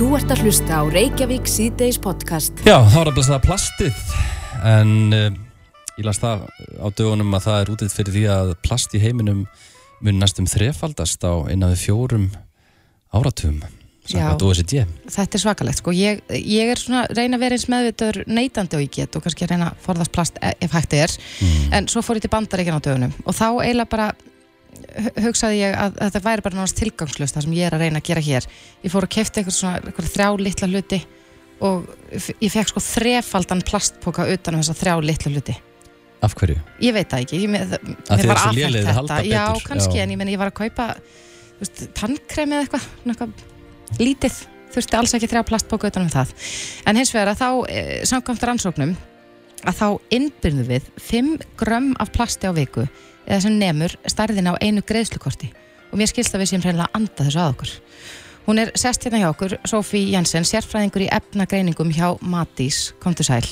Þú ert að hlusta á Reykjavík síðdeis podcast. Já, þá er að blessa það plastið en uh, ég las það á dögunum að það er útið fyrir því að plast í heiminum mun næstum þrefaldast á innan við fjórum áratugum samkvæmt OECD. Þetta er svakalegt sko. Ég, ég er svona reyna að vera eins meðvitur neytandi og ég get og kannski reyna að forðast plast e- ef hægt er Mm. en svo fór ég til bandaríkjan á dögunum og þá eiginlega bara hugsaði ég að, að þetta væri bara náttúrulega tilgangslust það sem ég er að reyna að gera hér. Ég fór að kefta eitthvað svona eitthvað þrjá litla hluti og ég fekk sko þrefaldan plastpoka utan um þessa þrjá litla hluti. Af hverju? ég veit það ekki ég, mér, Að mér var að halda þetta. Já, betur, kannski, já. en ég, meni, ég var að kaupa tannkremi eða eitthvað, svona eitthvað lítið, þurfti alls ekki þrjá plastbóka utan um það, en hins vegar að þá e, samkvæmt rannsóknum að þá innbyrðu við 5 grömm af plasti á viku eða sem nemur stærðin á einu greiðslukorti. Og mér skilst að við séum hreinlega að anda þessu að okkur. Hún er sest hérna hjá okkur, Sofí Jensen sérfræðingur í efnagreiningum hjá Matís, komdu sæl.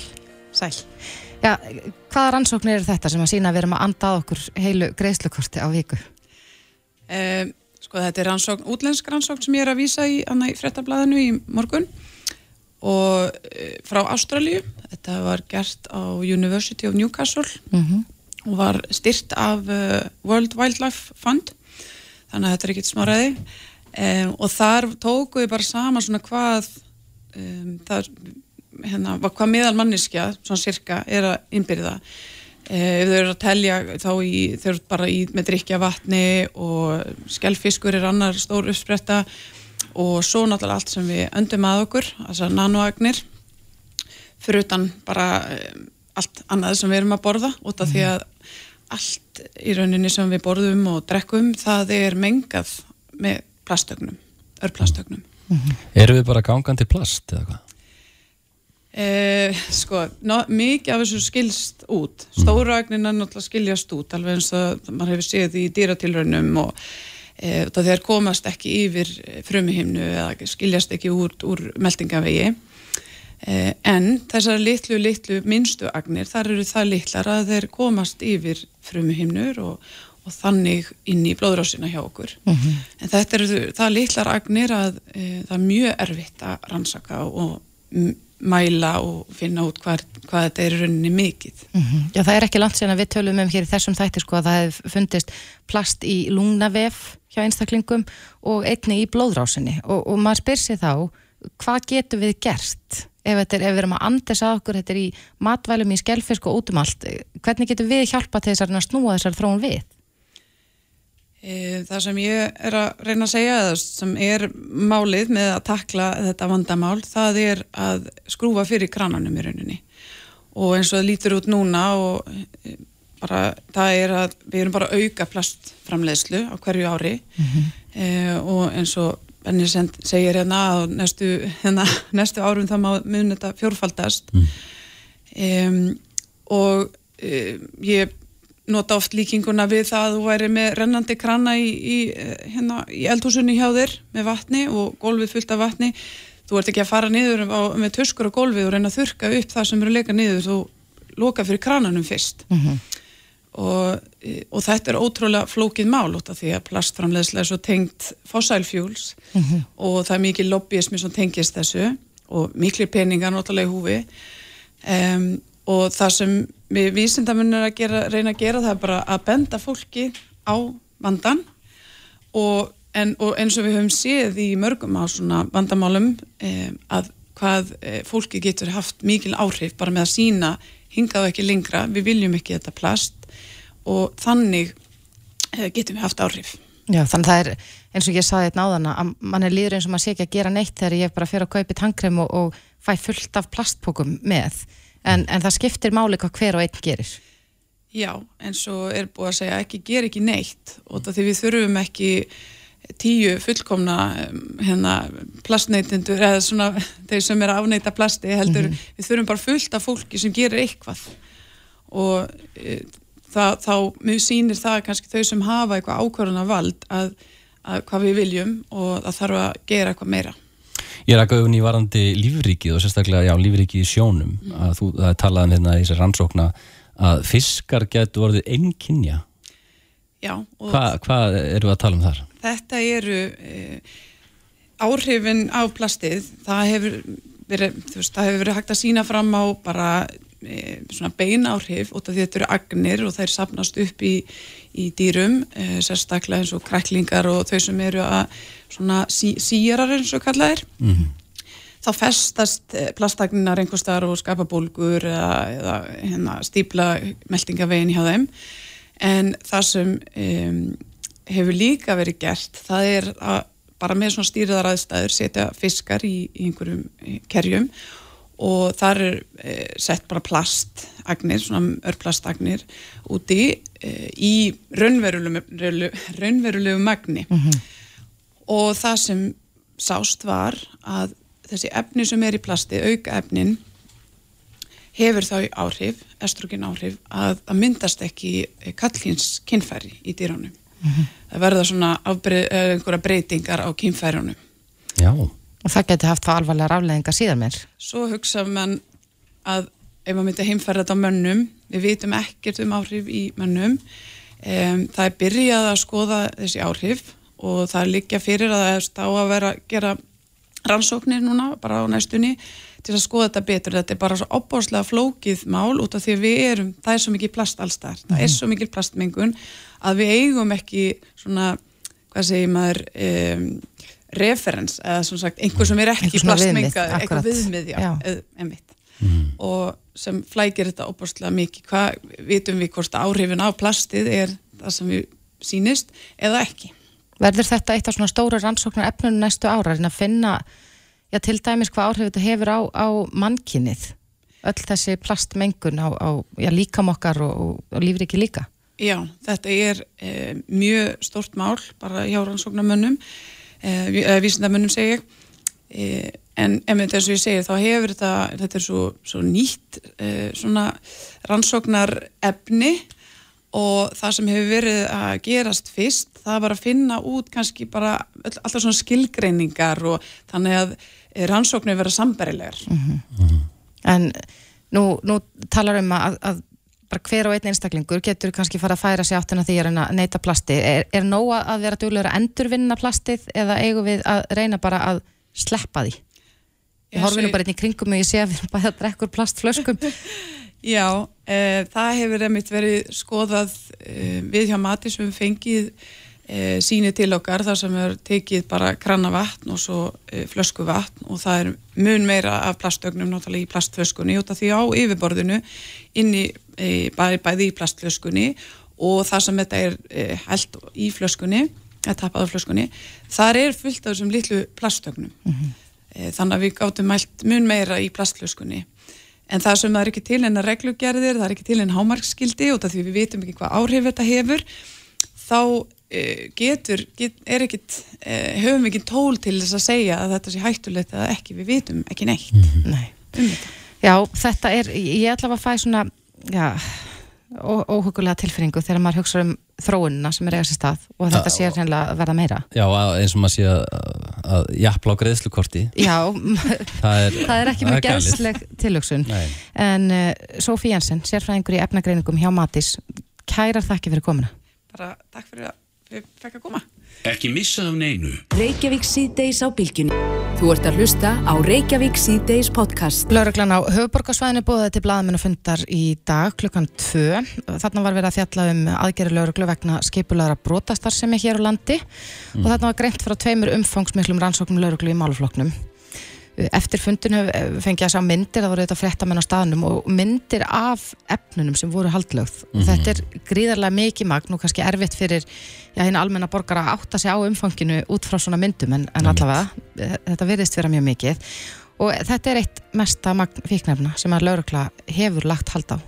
Sæl. Já, hvaða rannsóknir eru þetta sem að sína að við erum að anda að okkur heilu greiðslukorti á viku? Um, sko þetta er rannsókn, útlensk rannsókn sem ég er að vísa í, í frettablaðinu í morgun. Og uh, frá Ástralíu, þetta var gert á University of Newcastle. Mm og var styrt af uh, World Wildlife Fund. Þannig að þetta er ekkit smáraði um, og þar tóku við bara saman svona hvað um, það, hérna, hvað meðal manniskja svona cirka er að innbyrða. Eh, ef þau eru að telja þá í, þau eru bara í, með drikja vatni og skellfiskur er annar stór uppspretta og svo náttúrulega allt sem við öndum að okkur, þessar nanoagnir. Fyrir utan bara eh, allt annað sem við erum að borða út af því að allt í rauninni sem við borðum og drekkum það er mengað með plastögnum, örplastögnum. Eru við bara gangandi plast eða hvað? Eh, sko, ná, mikið af þessu skilst út. Stóra agnina náttúrulega skiljast út alveg eins og maður hefur séð í dýratilraunum og e, þeir komast ekki yfir frumuhimnu eða skiljast ekki úr, úr meldingavegi en þessar litlu, litlu minnstu agnir, þar eru það litlar að þeir komast yfir frumuhimnur og, og þannig inn í blóðrásina hjá okkur. En þetta eru það litlar agnir að e, það er mjög erfitt að rannsaka og mæla og finna út hvað, hvað þetta er rauninni mikið. Já, það er ekki langt síðan að við tölum um hér í þessum þætti sko að það hefur fundist plast í lungnavef hjá einstaklingum og einni í blóðrásinni. Og, og maður spyr sér þá, hvað getum við gert ef, er, ef við erum að andis að okkur, þetta er í matvælum, í skelfisk og út um allt, hvernig getum við hjálpa til þess að snúa þessar þróun við? E, Það sem ég er að reyna að segja, eða sem er málið með að takla þetta vandamál, það er að skrúfa fyrir krananum í rauninni. Og eins og það lítur út núna og e, bara það er að við erum bara auka plastframleiðslu á hverju ári e, og eins og Benni send- segir hérna að næstu, hérna, næstu árum það má mun þetta fjórfaldast. Um, og um, ég nota oft líkinguna við það að þú væri með rennandi krana í, í, eh, hérna, í eldhúsunni hjá þér með vatni og gólfið fullt af vatni. Þú ert ekki að fara niður á, með tuskur á gólfið og reyna að þurka upp það sem eru leika niður. Þú loka fyrir krananum fyrst. Og, e, og þetta er ótrúlega flókið mál út af því að plastframleðslega er svo tengt fossil fuels. Og það er mikið lobbyismi sem tengist þessu og miklir peningar náttúrulega í húfi. Um, og það sem við vísindamunir að gera, reyna að gera það er bara að benda fólki á vandan og, en, og eins og við höfum séð í mörgum á svona vandamálum um, að hvað eh, fólki getur haft mikil áhrif bara með að sína hingað ekki lengra, við viljum ekki þetta plast og þannig eh, getum við haft áhrif. Já, þannig það er eins og ég saði þetta náðan að mann er líður eins og maður sé ekki að gera neitt þegar ég bara fyrir að kaupi tankrem og, og fæ fullt af plastpókum með en, en það skiptir máli hvað hver og einn gerir. Já, en svo er búið að segja ekki gera ekki neitt og það því við þurfum ekki tíu fullkomna um, hérna, plastneytindur eða svona þeir sem er að afneita plasti heldur við þurfum bara fullt af fólki sem gerir eitthvað og e, það, þá mjög sýnir það kannski þau sem hafa eitthvað ákvörðuna vald að, að hvað við viljum og það þarf að gera eitthvað meira. Ég er að gauðun í varandi lífrikið og sérstaklega, já, lífrikið í sjónum að þú, það er talað um hérna í þessar rannsókna að fiskar getur orðið einnkinja. Já, og Hva, hvað eru við að tala um þar? þetta eru e, áhrifin á plastið, það hefur verið, veist, það hefur verið hægt að sína fram á bara svona bein áhrif út af því þetta eru agnir og þeir sapnast upp í, í dýrum, e, sérstaklega eins og kræklingar og þau sem eru að svona sí, síjarar eins og kallaðir. Mm -hmm. Þá festast e, plastagninar einhver staðar og skapa bólgur eða, eða hérna, stípla meldingavegin hjá þeim. En það sem um, hefur líka verið gert, það er að bara með svona stýriðar aðstæður setja fiskar í, í einhverjum kerjum og þar er e, sett bara plastagnir, svona örplastagnir úti e, í raunverulegu, raunverulegu magni mm -hmm. og það sem sást var að þessi efni sem er í plasti, auka efnin hefur þá áhrif, estrogen áhrif að, að myndast ekki kallins kinnfæri í dýránum mm -hmm. það verða svona afbreið, einhverja breytingar á kinnfærunum Já Og það geti haft það alvarlega rafleðinga síðan mér. Svo hugsa mann að ef maður myndi heimferða þetta á mönnum, við vitum ekkert um áhrif í mönnum, um, það er byrjað að skoða þessi áhrif og það er líka fyrir að það er á að vera að gera rannsóknir núna, bara á næstunni, til að skoða þetta betur. Þetta er bara svo opbórslega flókið mál út af því að við erum, það er svo mikið plast allstar, það er mhm. svo mikið plastmengun að við eigum ekki svona, hvað segir maður, um, referens eða svona sagt einhver sem er ekki plastmengað, eitthvað viðmið mm. og sem flækir þetta óbúrslega mikið hvað vitum við hvort áhrifin á plastið er það sem við sínist eða ekki. Verður þetta eitt af svona stóra rannsóknar efnunum næstu ára en að finna, já til dæmis hvað áhrif þetta hefur á, á mannkinnið öll þessi plastmengun á, á já, líkamokkar og, og, og lífriki líka? Já, þetta er e, mjög stort mál bara hjá rannsóknarmönnum vísindamönnum segja uh, en emitt eins og ég segja þá hefur þetta, þetta er svo, svo nýtt svona rannsóknar efni og það sem hefur verið að gerast fyrst það var að finna út kannski bara alltaf svona skilgreiningar og þannig að rannsóknir vera sambarilegar mm -hmm. En nú, nú talar um að, að bara hver og einn einstaklingur getur kannski fara að færa sér áttina því að neyta plasti. Er, er nóga að vera duglegur að endurvinna plastið eða eigum við að reyna bara að sleppa því? Ég horfið nú bara inn í kringum og ég sé að við erum bara að drekka úr plastflöskum. Já, e, það hefur einmitt verið skoðað e, við hjá Mati sem við fengið e, síni til okkar þar sem er tekið bara krana vatn og svo flösku vatn og það er mun meira af plastögnum náttúrulega í plastflöskunni út af því á yfirborðinu inni e, bæði, bæði í plastflöskunni og það sem þetta er e, held í flöskunni að tapaða flöskunni þar er fullt af þessum litlu plastögnum mm -hmm. e, þannig að við gáttum mælt mun meira í plastflöskunni en það sem það er ekki til en að reglugerðir það er ekki til en hámarkskildi og því við vitum ekki hvað áhrif þetta hefur þá Eh, getur, get, er ekkit eh, höfum ekki tól til þess að segja að þetta sé hættulegt eða ekki, við vitum ekki neitt mm -hmm. Nei. um þetta Já, þetta er, ég ætla að fæ svona já, óhugulega tilfinningu þegar maður hugsa um þróunina sem er eiga sér stað og þetta sé reynilega að verða meira. Já, eins og maður sé að, að jafnla á greiðslukorti. Já, það er, það er ekki mjög gæðsleg tilhugsun. Nei. en uh, Sofí Jensen, sérfræðingur í efnagreiningum hjá Matís kærar þakki fyrir komina Bara takk fyrir að fekk að koma. Ekki missa af neinu. Reykjavík síðdeis á bylgjunni. Þú ert að hlusta á Reykjavík síðdeis podcast. Lauruglan á höfuborgarsvæðinu búið til blaðamennu fundar í dag klukkan 2. Þarna var verið að fjalla um aðgerri lauruglu vegna skipulæra brotastar sem er hér á landi mm. og þarna var greint frá tveimur umfangsmiklum rannsóknum lauruglu í málufloknum. Eftir fundinu fengi ég að sjá myndir, það voru þetta fréttamenn á staðnum og myndir af efnunum sem voru haldlögð. Mm -hmm. Þetta er gríðarlega mikið magn og kannski erfitt fyrir já, hinn almenna borgar að átta sig á umfanginu út frá svona myndum en, en allavega þetta verðist vera mjög mikið og þetta er eitt mesta magn fíknefna sem að laurugla hefur lagt hald á.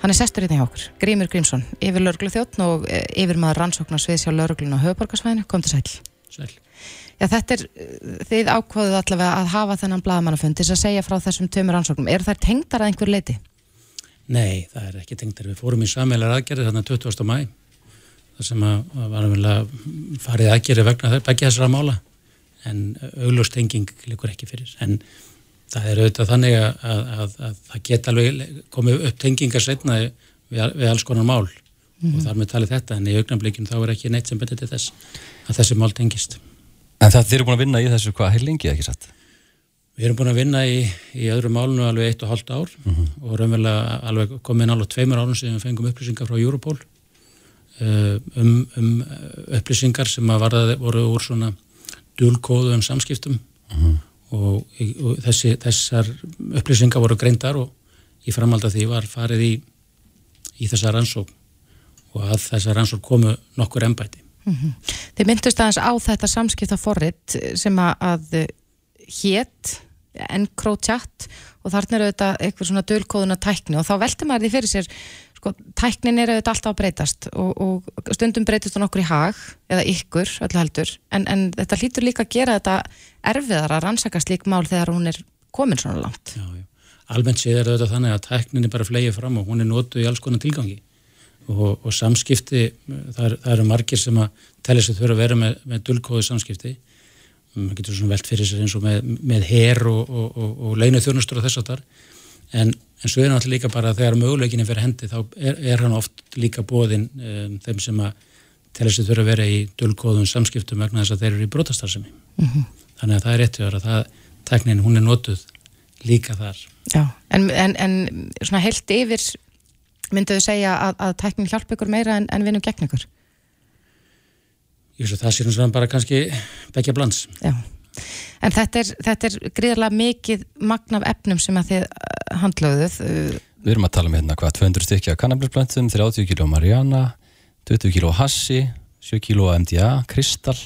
Hann er sestur hérna hjá okkur, Grímur Grímsson, yfir lauruglu þjóttn og eh, yfir maður rannsóknarsvið sjá lauruglun á höfuborgarsvæðinu. Kom til sæl. Sæl. Já, þetta er, þið ákvaðuð allavega að hafa þennan blagamannafund til að segja frá þessum tömur ansóknum. Er það tengdar að einhver leiti? Nei, það er ekki tengdar. Við fórum í samvelar aðgerði þarna 20. mæ þar sem að varum vel að farið aðgerði vegna þess, ekki þessara mála en auglustenging likur ekki fyrir. En það er auðvitað þannig að, að, að, að það geta alveg komið upp tengingar setna við, við alls konar mál mm -hmm. og þar með talið þetta en í augnablikinu þá er ekki neitt sem betur til þess að þessi mál tengist. En það þeir eru búin að vinna í þessu hvað heil lengi, ekki satt? Við erum búin að vinna í, í öðru málunu alveg eitt og halvt ár og raunverulega alveg komið inn alveg tveimur árum sem við fengum upplýsingar frá Europol uh, um, um upplýsingar sem að varða, voru úr svona dulkóðu um samskiptum og, og þessi, þessar upplýsingar voru greindar og í framhald af því var farið í, í þessa rannsók og að þessa rannsók komu nokkur ennbæti. Þið myndust aðeins á þetta samskipta forrit sem að, að hétt EncroChat og þarna eru þetta eitthvað svona dölkóðuna tækni og þá velti maður því fyrir sér sko, tæknin er auðvitað alltaf að breytast og, og stundum breytist hún okkur í hag eða ykkur, öllu heldur. En, en þetta hlýtur líka að gera þetta erfiðar að rannsaka slík mál þegar hún er komin svona langt. Já, já. Almennt séð er þetta þannig að tæknin er bara flegið fram og hún er notuð í alls konar tilgangi og, og samskipti, það, er, eru margir sem að telja sér þurfa að vera með, með dulkóðu samskipti. Maður getur svona velt fyrir sér eins og með, með her og, og, og, og leinu þjónustur og þess að þar en, en svo er náttúrulega líka bara þegar möguleikinni fyrir hendi þá er, er hann oft líka bóðin um, þeim sem að telja sér þurfa að vera í dulkóðum samskiptum vegna þess að þeir eru í brotastarsemi þannig að það er rétt að það teknin hún er notuð líka þar. Já, en, en, en svona heilt yfir mynduðu segja að, að tæknin hjálpa ykkur meira en, en vinum gegn ykkur að það sé nú svona bara kannski begja blands Já, en þetta er, þetta er gríðarlega mikið magn af efnum sem að þið uh, handlöðuð uh, Við erum að tala um hérna hvað, 200 stykki af kannablisplöntum, 30 kg mariana, 20 kg hassi, 7 kg MDA, kristall,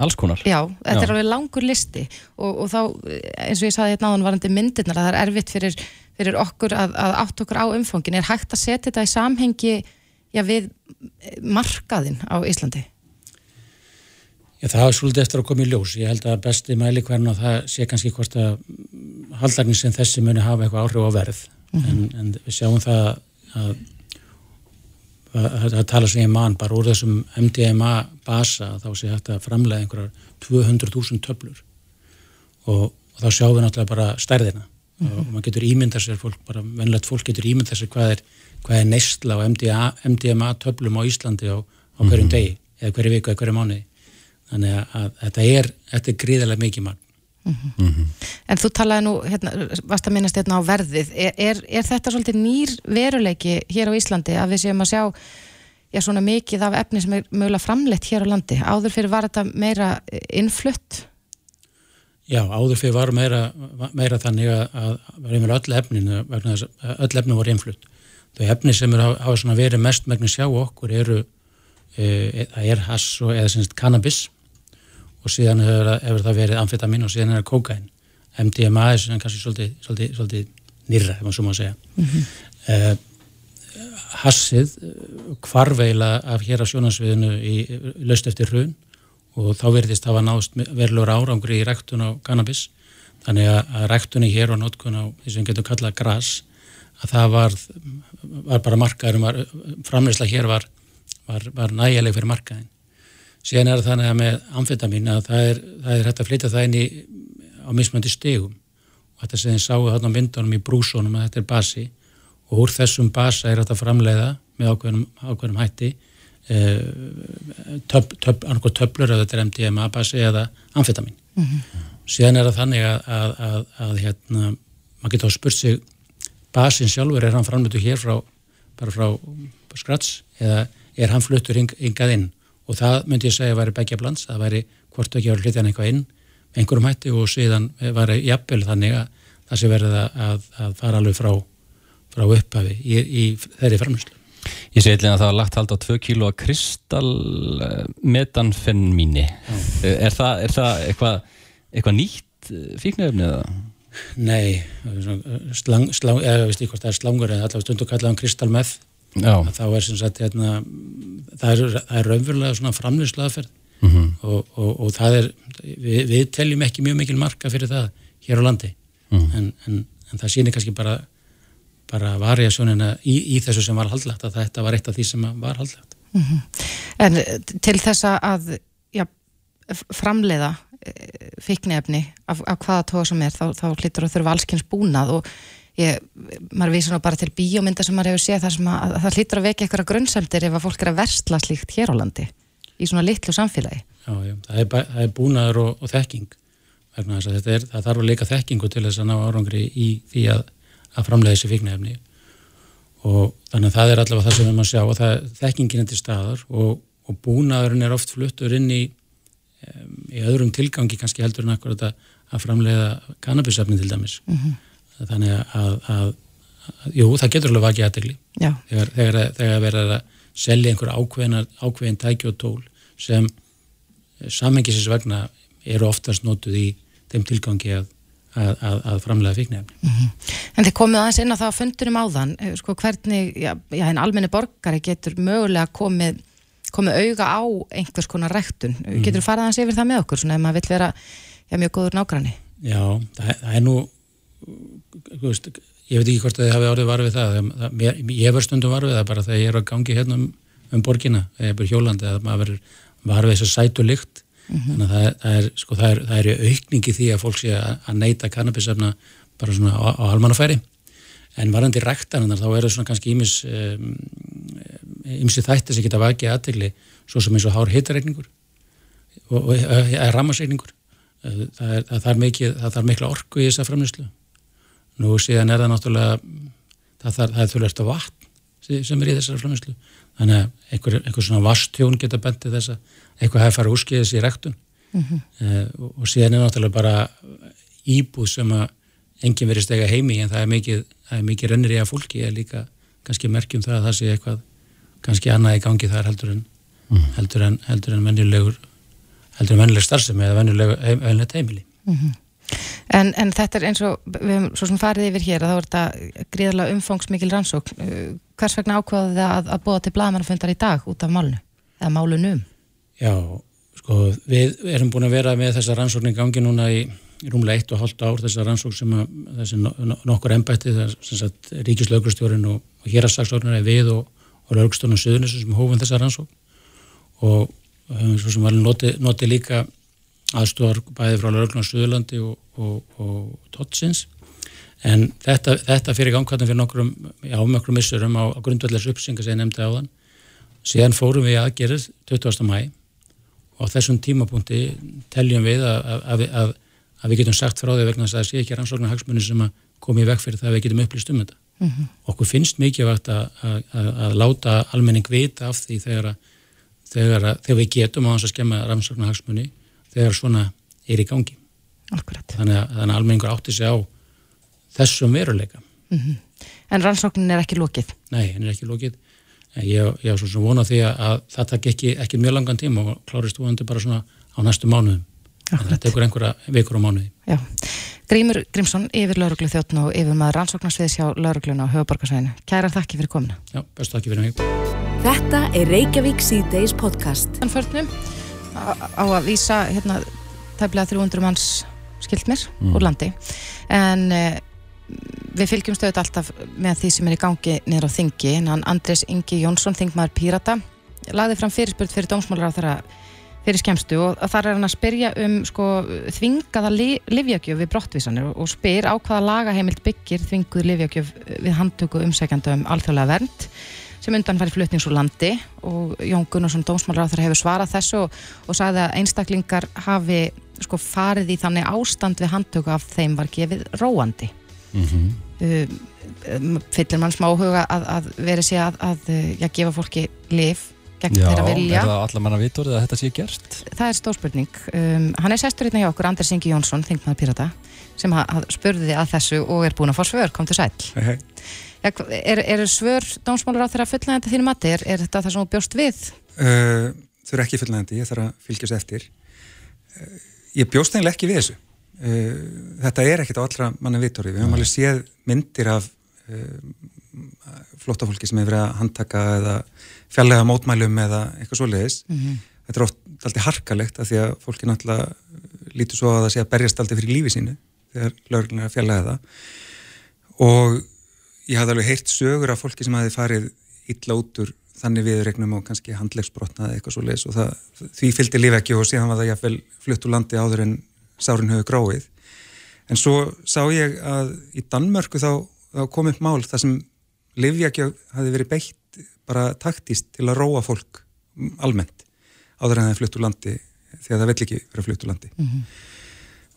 alls konar. Já, þetta Já. er alveg langur listi og, og þá, eins og ég saði hérna áðan varandi myndirnar að það er erfitt fyrir, fyrir okkur að, að átt okkur á umfangin er hægt að setja þetta í samhengi já, við markaðin á Íslandi? Já, það er svolítið eftir að koma í ljós. Ég held að besti mæli hvernig að það sé kannski hvort að haldarinn sem þessi muni hafa eitthvað áhrif á verð. en, en við sjáum það að að það tala sem ég man bara úr þessum MDMA basa þá sé hægt að framlega einhverjar 200.000 töflur. Og, og þá sjáum við náttúrulega bara stærðina og maður getur ímyndað sér fólk, bara vennlegt fólk getur ímyndað sér hvað er, hvað er neistla á MDA, MDMA töflum á Íslandi á, á hverjum degi eða hverju viku eða hverju mánuði. Þannig að, að þetta er, þetta er gríðarlega mikið mann En þú talaði nú, hérna, varst að minnast hérna á verðið, er, er, er þetta svolítið nýr veruleiki hér á Íslandi að við séum að sjá já, svona mikið af efni sem er mögulega framleitt hér á landi, áður fyrir var þetta meira innflutt? Já, áður fyrir var meira, meira þannig að, að var einhver öll að öll efni voru einflutt þau efni sem er, hafa svona verið mest megnin sjá okkur eru e, það er hass og eða semst cannabis og síðan hefur, hefur það verið amfetamin og síðan er það kókain MDMA er svona kannski svolítið, svolítið, svolítið nýrra, ef maður svo má segja. Mm hassið kvarveila af hér á sjónarsviðinu í laust eftir hrun og þá verðist hafa náðst verulegur árangri í rektun á cannabis þannig að, rektunni hér og notkun á því sem getum kallað gras að það var, var bara markaðurum var, framleysla hér var, var, var nægileg fyrir markaðin síðan er það þannig að með amfetamin að það er, það er hægt að flytja það inn í á mismöndi stegum og þetta sem þið sáu þarna myndunum í brúsónum að þetta er basi. Og úr þessum basa er að framleiða með ákveðnum, ákveðnum hætti töf, annarkoð töflur eða þetta er MDMA basi eða amfetamin. Síðan er það þannig að, að, að, að hérna, maður getur að spurt sig basin sjálfur, er hann framleitu hér frá, bara frá skrats eða er hann fluttur hing, hingað inn? Og það myndi ég segja að væri begja blands, það væri hvort ekki að hluti hann eitthvað inn einhverjum hætti og síðan væri jafnvel þannig að það sé verið að, að, að fara alveg frá, frá upphafi í, í þeirri framlýslu. Ég segi eitthvað að það var lagt hald á 2 kíló kristall metanfenmíni. Er það, er það eitthvað, eitthvað nýtt fíknöfni eða? Nei, slang, slang, eða hvort það er slangur eða allavega stundu kallaðan kristalmeth Já. þá er sem sagt hérna, það er, er raunverulega svona framlýslaðferð Mhm. og, og, og það er við, við teljum ekki mjög mikil marka fyrir það hér á landi Mhm. en, en, en það sýnir kannski bara bara variasjónina í, í þessu sem var haldlagt að þetta var eitt af því sem var haldlagt En eh, til þess að já, framleiða fíknefni af, af hvaða tóða sem er þá, þá hlýtur að þurfa allskins búnað og ég, maður vísar nú bara til bíómynda sem maður hefur séð þar sem að, að það hlýtur að vekja eitthvað grunnsemdir ef að fólk er að versla slíkt hér á landi í svona litlu samfélagi. Já, já, það er, það er búnaður og, og þekking þetta er, það þarf að leika þekkingu til þess að ná árangri í því að, að framlega þessi fíknefni og þannig að það er allavega það sem við maður sjá og það, þekkingin er til staðar og, og búnaðurinn er oft fluttur inn í um, í öðrum tilgangi kannski heldur en akkurat að, að framlega kannabisefni til dæmis. Mm -hmm. þannig að, að jú, það getur alveg vakið aðtegli þegar, þegar, þegar verður að selja einhver ákveðin tæki og tól sem samengisins vegna eru oftast notuð í þeim tilgangi að, að, að framlega fíknefni. Mm -hmm. En þið komið aðeins inn á það á fundunum áðan, eh, sko hvernig, já, já en almenni borgari getur mögulega komið, komið auga á einhvers konar rektun. Mm -hmm. Getur þú farað hans yfir það með okkur, svona ef maður vill vera já, mjög góður nágranni? Já, það, það er nú, veist, ég veit ekki hvort að þið hafi orðið varfið það, það mér, ég var stundum varfið það bara þegar ég er að gangi hérna um, um borgina, eða hjólandi, að maður verður varfið þess að sætu lykt Mm -hmm. Þannig að það, það, er, sko, það, er, það er aukningi því að fólk sé að, að neyta kannabisefna bara svona á, á almannafæri. En varandi ræktanar þá er það svona kannski ímis ímsi um, þætti sem geta vakið aðtegli svo sem eins og hár hittareikningur og, og eða rammasreikningur. Það þarf mikla orku í þessa framlýslu. Nú síðan er það náttúrulega það er þurft að vatn sem er í þessari framlýslu. Þannig að einhver, einhver svona vastjón geta bendið þessa eitthvað hefði farið úrskiðis í rektun mm -hmm. uh, og, og síðan er náttúrulega bara íbúð sem að enginn verið stega heimi en það er mikið, mikið rennir í að fólki er líka kannski merkjum það að það sé eitthvað kannski annað í gangi þar heldur en mm -hmm. heldur en, heldur en venjulegur heldur en venjuleg starfsemi eða venjuleg heimili mm -hmm. En, en þetta er eins og við hefum svo sem farið yfir hér að þá er þetta gríðarlega umfangsmikil rannsókn. Uh, hvers vegna ákvaðu það að, að búa til blagamannafundar í dag út af málunu eða málunum Já, sko, við erum búin að vera með þessa rannsókn í gangi núna í rúmlega eitt og hálft ár, þessa rannsókn sem að þessi nokkur ennbætti, þess að ríkislaugrustjórun og, og hérastagsstjórnur er við og, og laugstónum söðunissu sem hófum þessa rannsókn. Og höfum svo sem var notið noti líka aðstofar bæði frá lauglunum Suðurlandi og, og Totsins en þetta, þetta fyrir gangkvæmum fyrir nokkrum, já, nokkrum missurum á, á grundvallars uppsinga sem ég nefndi á þann síðan fórum við aðgerið 20. mæ og á þessum tímapunkti teljum við að, að, að, að við getum sagt frá því vegna þess að það sé ekki rannsóknar hagsmunni sem að komi í veg fyrir það að við getum upplýst um þetta. Mm -hmm. Okkur finnst mikið vart að láta almenning vita af því þegar, þegar, þegar við getum á hans að skemma rannsóknar hagsmunni þegar svona er í gangi. Akkurat. Þannig að, að almenningur átti sig á þessum veruleika. Mm -hmm. En rannsóknin er ekki lókið? Nei, henn er ekki lókið ég, ég á svo sem vona því að það takk ekki, ekki mjög langan tíma og klárist vonandi bara svona á næstu mánuðum en þetta tekur einhverja vikur á mánuði Já. Grímur Grímsson, yfir lauruglu þjóttn og yfir maður rannsóknarsviðs hjá laurugluna á höfuborgarsvæðinu. Kæra þakki fyrir komina Já, bestu þakki fyrir mig Þetta er Reykjavík C-Days podcast Þann förnum á, að vísa hérna tæmlega 300 manns skilt mér mm. úr landi. En eh, við fylgjum stöðut alltaf með því sem er í gangi niður á þingi. En Andres Ingi Jónsson, þingmaður Pírata laði fram fyrirspurt fyrir dómsmálar á þeirra fyrir skemstu og þar er hann að spyrja um sko, þvingaða li, livjakjöf við brottvísanir og spyr á hvaða lagaheimild byggir þvinguð livjakjöf við handtöku umsækjandi um alþjóðlega vernd sem undan færi flutnings úr landi og Jón Gunnarsson dómsmálar á þeirra hefur svarað þessu og, og sagði að einstaklingar hafi sko, farið í þannig ástand við handtöku af þeim var gefið róandi mm -hmm. uh, fyllir mann smá huga að, að veri sé að, að já, gefa fólki lif gegn já, þeirra vilja. Já, er það allar manna vitur að þetta sé gert? Það er stórspurning. Um, hann er sestur hérna hjá okkur, Anders Ingi Jónsson, þingmaður Pirata, sem spurði þið að þessu og er búin að fá svör, kom til sæl. Okay. Ja, er, er svör dómsmálur á þeirra fullnægandi þínum mati? Er, er þetta það sem þú bjóst við? Uh, þau eru ekki fullnægandi, ég þarf að fylgjast eftir. Uh, ég bjóst eiginlega ekki við þessu. Uh, þetta er ekkert á allra manna vitori. Við höfum alveg séð myndir af flóttafólki sem hefur verið að handtaka eða fjallega mótmælum eða eitthvað svoleiðis. Mm -hmm. Þetta er oft alltaf harkalegt af því að fólki náttúrulega lítur svo að það sé að berjast alltaf fyrir lífi sínu þegar lögurinn er að fjallega það. Og ég hafði alveg heyrt sögur af fólki sem hafi farið illa út úr þannig viðregnum og kannski handlegsbrotna eða eitthvað svoleiðis og það, því fylgdi lífi ekki og síðan var það jáfnvel flutt úr landi áður en sárin höfu gráið. En svo sá ég að í Danmörku þá, þá kom upp mál þar sem livjakjöf hafi verið beitt bara taktist til að róa fólk almennt áður en það er flutt úr landi því að það vill ekki vera flutt úr landi.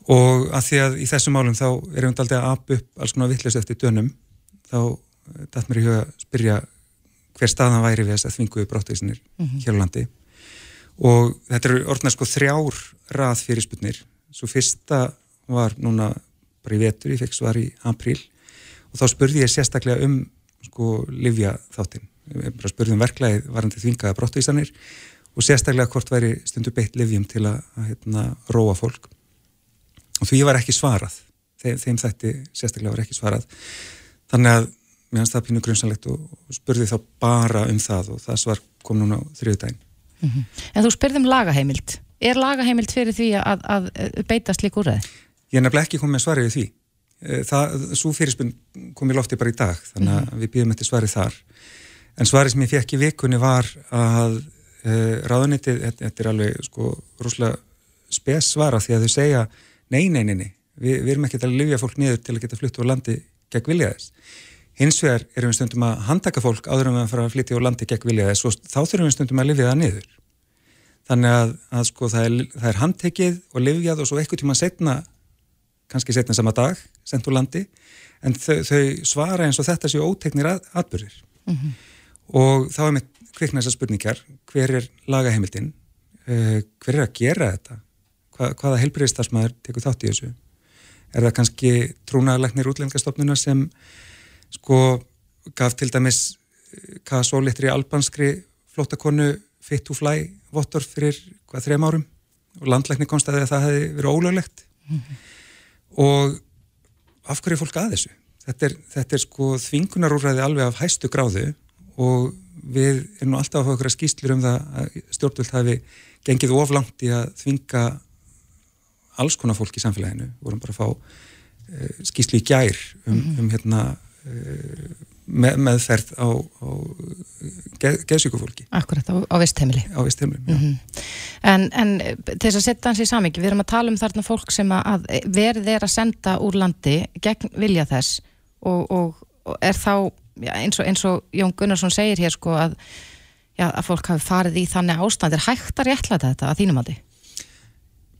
Og að því að í þessum málum þá erum við aldrei að apa upp alls konar vittlis eftir dönum þá dætt mér í huga að spyrja hver staðan væri við þess að þvinguðu brottvísinir hér á landi. Og þetta eru orðnar sko þrjár rað fyrir sputnir svo fyrsta var núna bara í vetur, ég fekk svar í april og þá spurði ég sérstaklega um sko livja þáttinn bara spurði um verklæði varandi þvingaða brottvísanir og sérstaklega hvort væri stundu beitt livjum til að, að hérna, róa fólk. Og því var ekki svarað. Þeim, þeim þætti sérstaklega var ekki svarað. Þannig að mér finnst það pínu grunnsanlegt og, spurði þá bara um það og það svar kom núna á þriðudaginn En þú spurðum lagaheimild. Er lagaheimild fyrir því að, að, að beita slik úrreði? Ég er nefnilega ekki komið með svarið við því. Eh, það, svo fyrirspunn kom í lofti bara í dag þannig að við býðum eftir svarið þar en svarið sem ég fekk í vikunni var að uh, ráðunitið, þetta, er alveg sko rúslega spes svara því að þau segja nei, nei, nei, nei við, við erum ekki að lifja fólk niður til að geta flytt úr landi gegn vilja þess. Hins vegar erum við stundum að handtaka fólk áður en við að fara að flytja úr landi gegn vilja þess og þá þurfum við stundum að lifja það niður. Þannig að, að sko það er, það er handtekið og lifjað og svo eitthvað tíma setna kannski setna sama dag, sendt úr landi en þau, þau svara eins og þetta séu óteknir atbyrðir og þá er með kvikna þessar spurningar. Hver er lagaheimildin? Uh, hver er að gera þetta? Hva, hvaða heilbriðistarsmaður tekur þátt í þessu? Er það kannski trúnaðalegnir útlendingastofnuna sem sko gaf til dæmis hvað svo litri albanskri flottakonu fit to fly vottor fyrir hvað þrejum árum? Og landleikni konstaði að það hefði verið ólöglegt. Og af hverju er fólk að þessu? Þetta er, þetta er sko þvingunarúræði alveg af hæstu gráðu og við erum nú alltaf að fá okkur að skýstlur um það að stjórnvöld hafi gengið oflangt í að þvinga alls konar fólk í samfélaginu. Við vorum bara að fá uh, skýslu í gjær um, um hérna uh, með, meðferð á, á geð, geðsíkufólki. Akkurat, á, á vistheimili. Á já. Mhm. En, en til þess að setja hans í samingi, við erum að tala um þarna fólk sem að verð er að senda úr landi gegn vilja þess og, og, og er þá já, eins, og, eins og Jón Gunnarsson segir hér sko að, já, að fólk hafi farið í þannig ástand, er hægt að réttlæta þetta að þínum andi?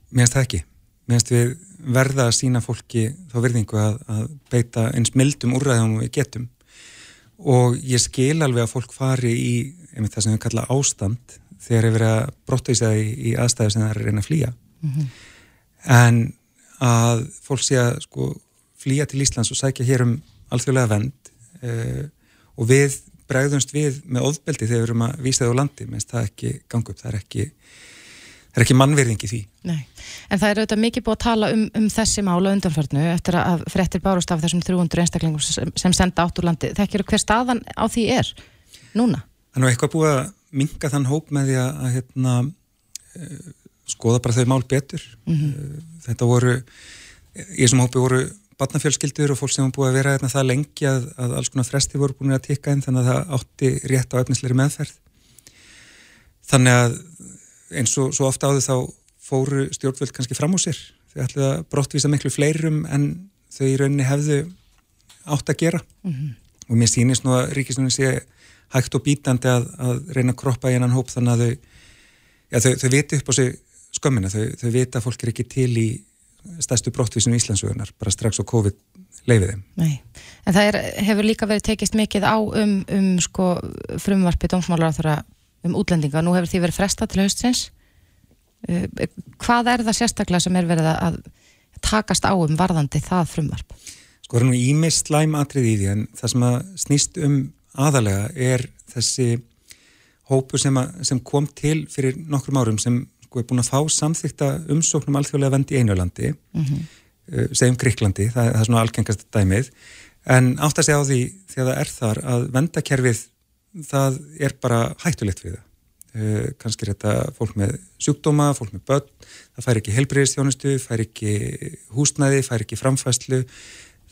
Mér finnst það ekki. Mér finnst við verða að sína fólki þá verðingu að, að beita eins mildum úrræðum við getum og ég skil alveg að fólk fari í einmitt það sem við kalla ástand þegar er verið að brotta í sig í, í aðstæðu sem það er að reyna að flýja en að fólk sé að sko flýja til Íslands og sækja hér um alþjóðlega vend uh, og við bregðumst við með ofbeldi þegar við erum að vísa það á landi, minnst það ekki gangu upp, það er ekki það er ekki mannverðing í því Nei, en það er auðvitað mikið búið að tala um, um þessi mála undanförnu eftir að frettir bárust af þessum 300 einstaklingum sem, senda átt úr landi. Þekkir hver staðan á því er núna? Það er nú eitthvað búið að minga þann hóp með því að, að hérna, uh, skoða bara þau mál betur. uh, þetta voru, í þessum hópi voru barnafjölskyldur og fólk sem var búið að vera hérna, það lengi að, að alls konar fresti voru búin að tikka inn þannig að það átti rétt á efnisleiri meðferð. Þannig að eins og svo ofta áður þá fóru stjórnvöld kannski fram úr sér. Þau ætlaði að brottvísa miklu fleirum en þau í rauninni hefðu átt að gera. Og mér sýnist nú að ríkistunum sé hægt og bítandi að, að reyna að kroppa í hennan hóp þannig að þau, já, þau, þau viti upp á sig skömmina. Þau, þau vita að fólk er ekki til í stærstu brottvísinu Íslandsögunar bara strax á COVID leifið þeim. Nei, en það er, hefur líka verið tekist mikið á um, um sko, frumvarpi dómsmálar um útlendinga. Nú hefur því verið fresta til haustins. Uh, hvað er það sérstaklega sem er verið að takast á um varðandi það frumvarp? Sko er nú ímist slæm atrið í því en það sem að snýst um aðalega er þessi hópu sem, að, sem kom til fyrir nokkrum árum sem sko er búin að fá samþykta umsóknum alþjóðlega vend í einu landi Mhm. uh, segjum Gríklandi, það, það er svona algengast dæmið, en átt að segja á því því að það er þar að vendakerfið það er bara hættulegt við það. Uh, kannski er þetta fólk með sjúkdóma, fólk með börn það fær ekki helbriðistjónustu, fær ekki húsnæði, fær ekki framfæslu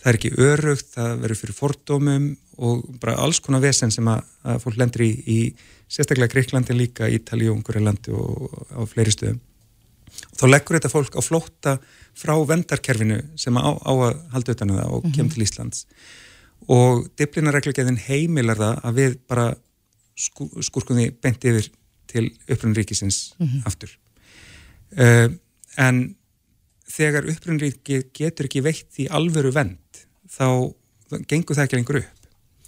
það er ekki örugt, það verður fyrir fordómum og bara alls konar vesen sem að, að fólk lendur í, í sérstaklega Greiklandi líka, Ítali og Ungurlandi og á fleiri stöðum. Þá leggur þetta fólk á flótta frá vendarkerfinu sem á, á að halda utan um það og kemur til Íslands. Og diplinareglugjæðin heimilar það að við bara sku, skurkum því beint yfir til upprunn ríkisins aftur. Uh, en þegar upprunnuríki getur ekki veitt í alvöru vend þá gengur það ekki lengur upp.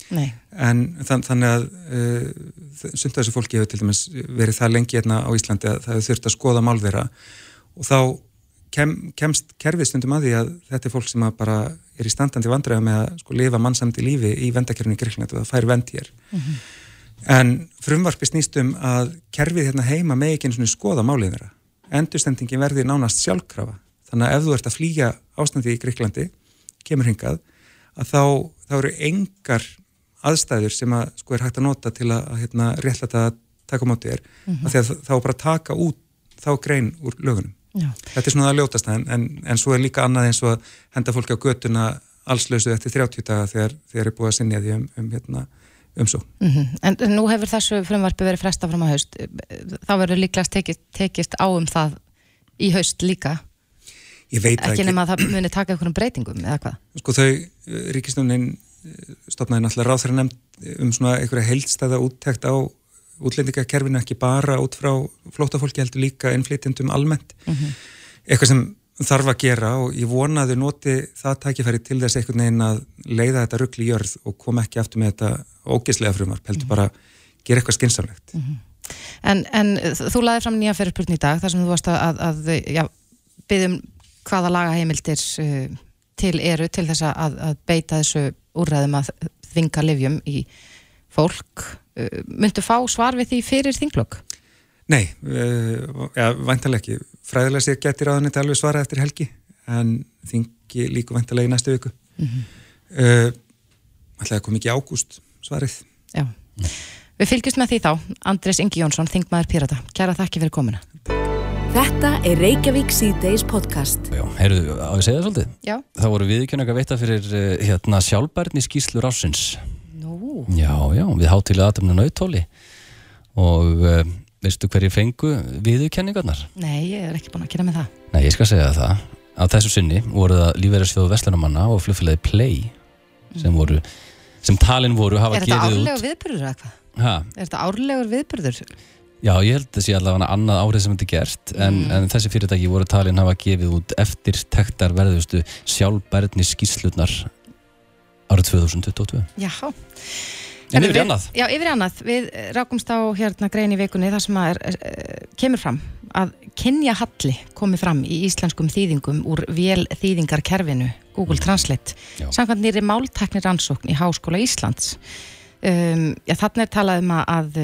Nei. en þann, þannig að uh, sumt af þessu fólki hefur til dæmis verið það lengi hérna á Íslandi að það hefur þurft að skoða málvera og þá kem, kemst kerfið stundum að því að þetta er fólk sem bara er í standandi vandræða með að sko lifa mannsamdi lífi í vendakerfinu í Greiklandi og það fær vend hér. En frumvarpi snýst um að kerfið hérna heima með ekki einu svona skoða málið þeirra. Endurstendingin verði nánast sjálfkrafa. Þannig að ef þú ert að flýja ástandi í Greiklandi kemur hingað að þá, þá eru engar aðstæður sem að sko er hægt að nota til að, að hérna, réttlæta að taka á móti þér. Mm -hmm. að þá bara taka út þá grein úr lögunum. Já. þetta er svona að ljótast en, en, en svo er líka annað eins og henda fólki á götuna allslausu eftir 30 daga þegar þeir eru búið að sinja því um, um hérna, umsó Mm En nú hefur þessu frumvarpi verið fresta fram á haust. Þá verður líklegast tekist, tekist á um það í haust líka ég veit ekki ekki, nema að það muni taka einhverjum breytingum eða hvað? Sko þau ríkistöndin stopnaði náttúrulega ráþæra nefnd um svona einhverja heildstæða úttekt á útlendingakerfinu ekki bara út frá flótafólki heldur líka innflytjendum almennt. Eitthvað sem þarf að gera og ég vona að þau noti það tækifæri til þess einhvern veginn að leiða þetta ruggli í jörð og koma ekki aftur með þetta ógeðslega frumvarp, heldur bara gera eitthvað skinsamlegt. En, en þú laði fram nýja fyrirspurn í dag þar sem þú varst að, að, að já, byggjum hvaða lagaheimildir uh, til eru til þess að, að beita þessu úrræðum að þvinga livjum í fólk. Uh, myndu fá svar við því fyrir þinglokk? Nei, uh, ja, væntalega ekki. Fræðilega sér getur ráðan þetta alveg svara eftir helgi en þingi líka væntalega í næstu viku. Mm -hmm. Ætlaði að koma ekki ágúst svarið. Já. Við fylgjumst með því þá. Andres Ingi Jónsson, þingmaður Pirata. Kæra þakki fyrir komuna. Þetta er Reykjavík C-Days podcast. Já, heyrðu, á ég segja það svolítið? Já. Það voru viðkjörnum að veita fyrir eh, hérna, sjálfbærni skýslur ásins. Nú. Já, já, við hátilega aðtöfna nautóli og uh, veistu hverju fengu viðurkenningarnar? Nei, ég er ekki búin að kynna með það. Nei, ég skal segja það. Á þessu sinni voru það lífverðarsfjóðu Vestlunumanna og flugfélagi Play sem voru, sem talin voru hafa Er þetta gefið árlegur út. viðburður eða hvað? Já, ég held sé allavega annað árið sem þetta er gert en, Mm. en þessi fyrirtæki voru talin hafa gefið út eftir tektar verðustu sjálfbærni skýslunar árið 2022. Já. En yfir annað. Já, yfir annað. Við rákumst á hérna grein í vikunni þar sem er, er, kemur fram að kynja halli komi fram í íslenskum þýðingum úr vél þýðingarkerfinu Google Translate Já. samkvæmt nýri málteknir rannsókn í Háskóla Íslands um, Já, þannig er talað um að,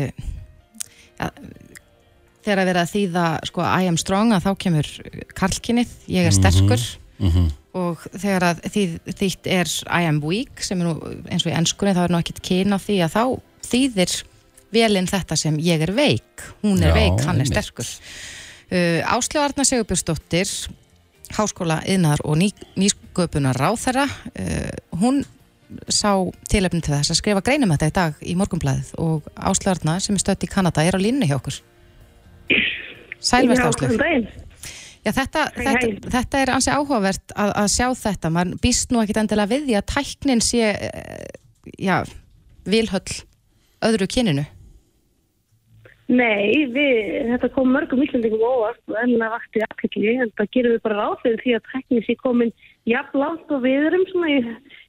þegar að vera að þýða sko I am strong að þá kemur karlkinnið, ég er sterkur. Mm og þegar að þýð, þýtt er I am weak sem er nú eins og í ennskunni þá er nú ekkert kyn á því að þá þýðir velinn þetta sem ég er veik. Hún er Já, veik, hann er einmitt. sterkur. Uh, Áslöf Arna Sigurbjörnsdóttir Háskóla yðnar og ný, nýsköpunar ráþæra uh, hún sá tilefni til þess að skrifa greinum þetta í dag í morgunblæðið og Áslöf Arna sem er stött í Kanada er á línni hjá okkur góðan daginn. Já, þetta, Hæ, hæ. þetta, þetta er ansi áhugavert að, að sjá þetta. Man býst nú ekkit endilega við því að tæknin sé, eh, já, vilhöll öðru kyninu. Nei, við, þetta kom mörgum Íslandingum óvart og enna vakti aðkvæmli en það gerum við bara ráð fyrir því að tekni sé komin jafn langt og við erum svona í,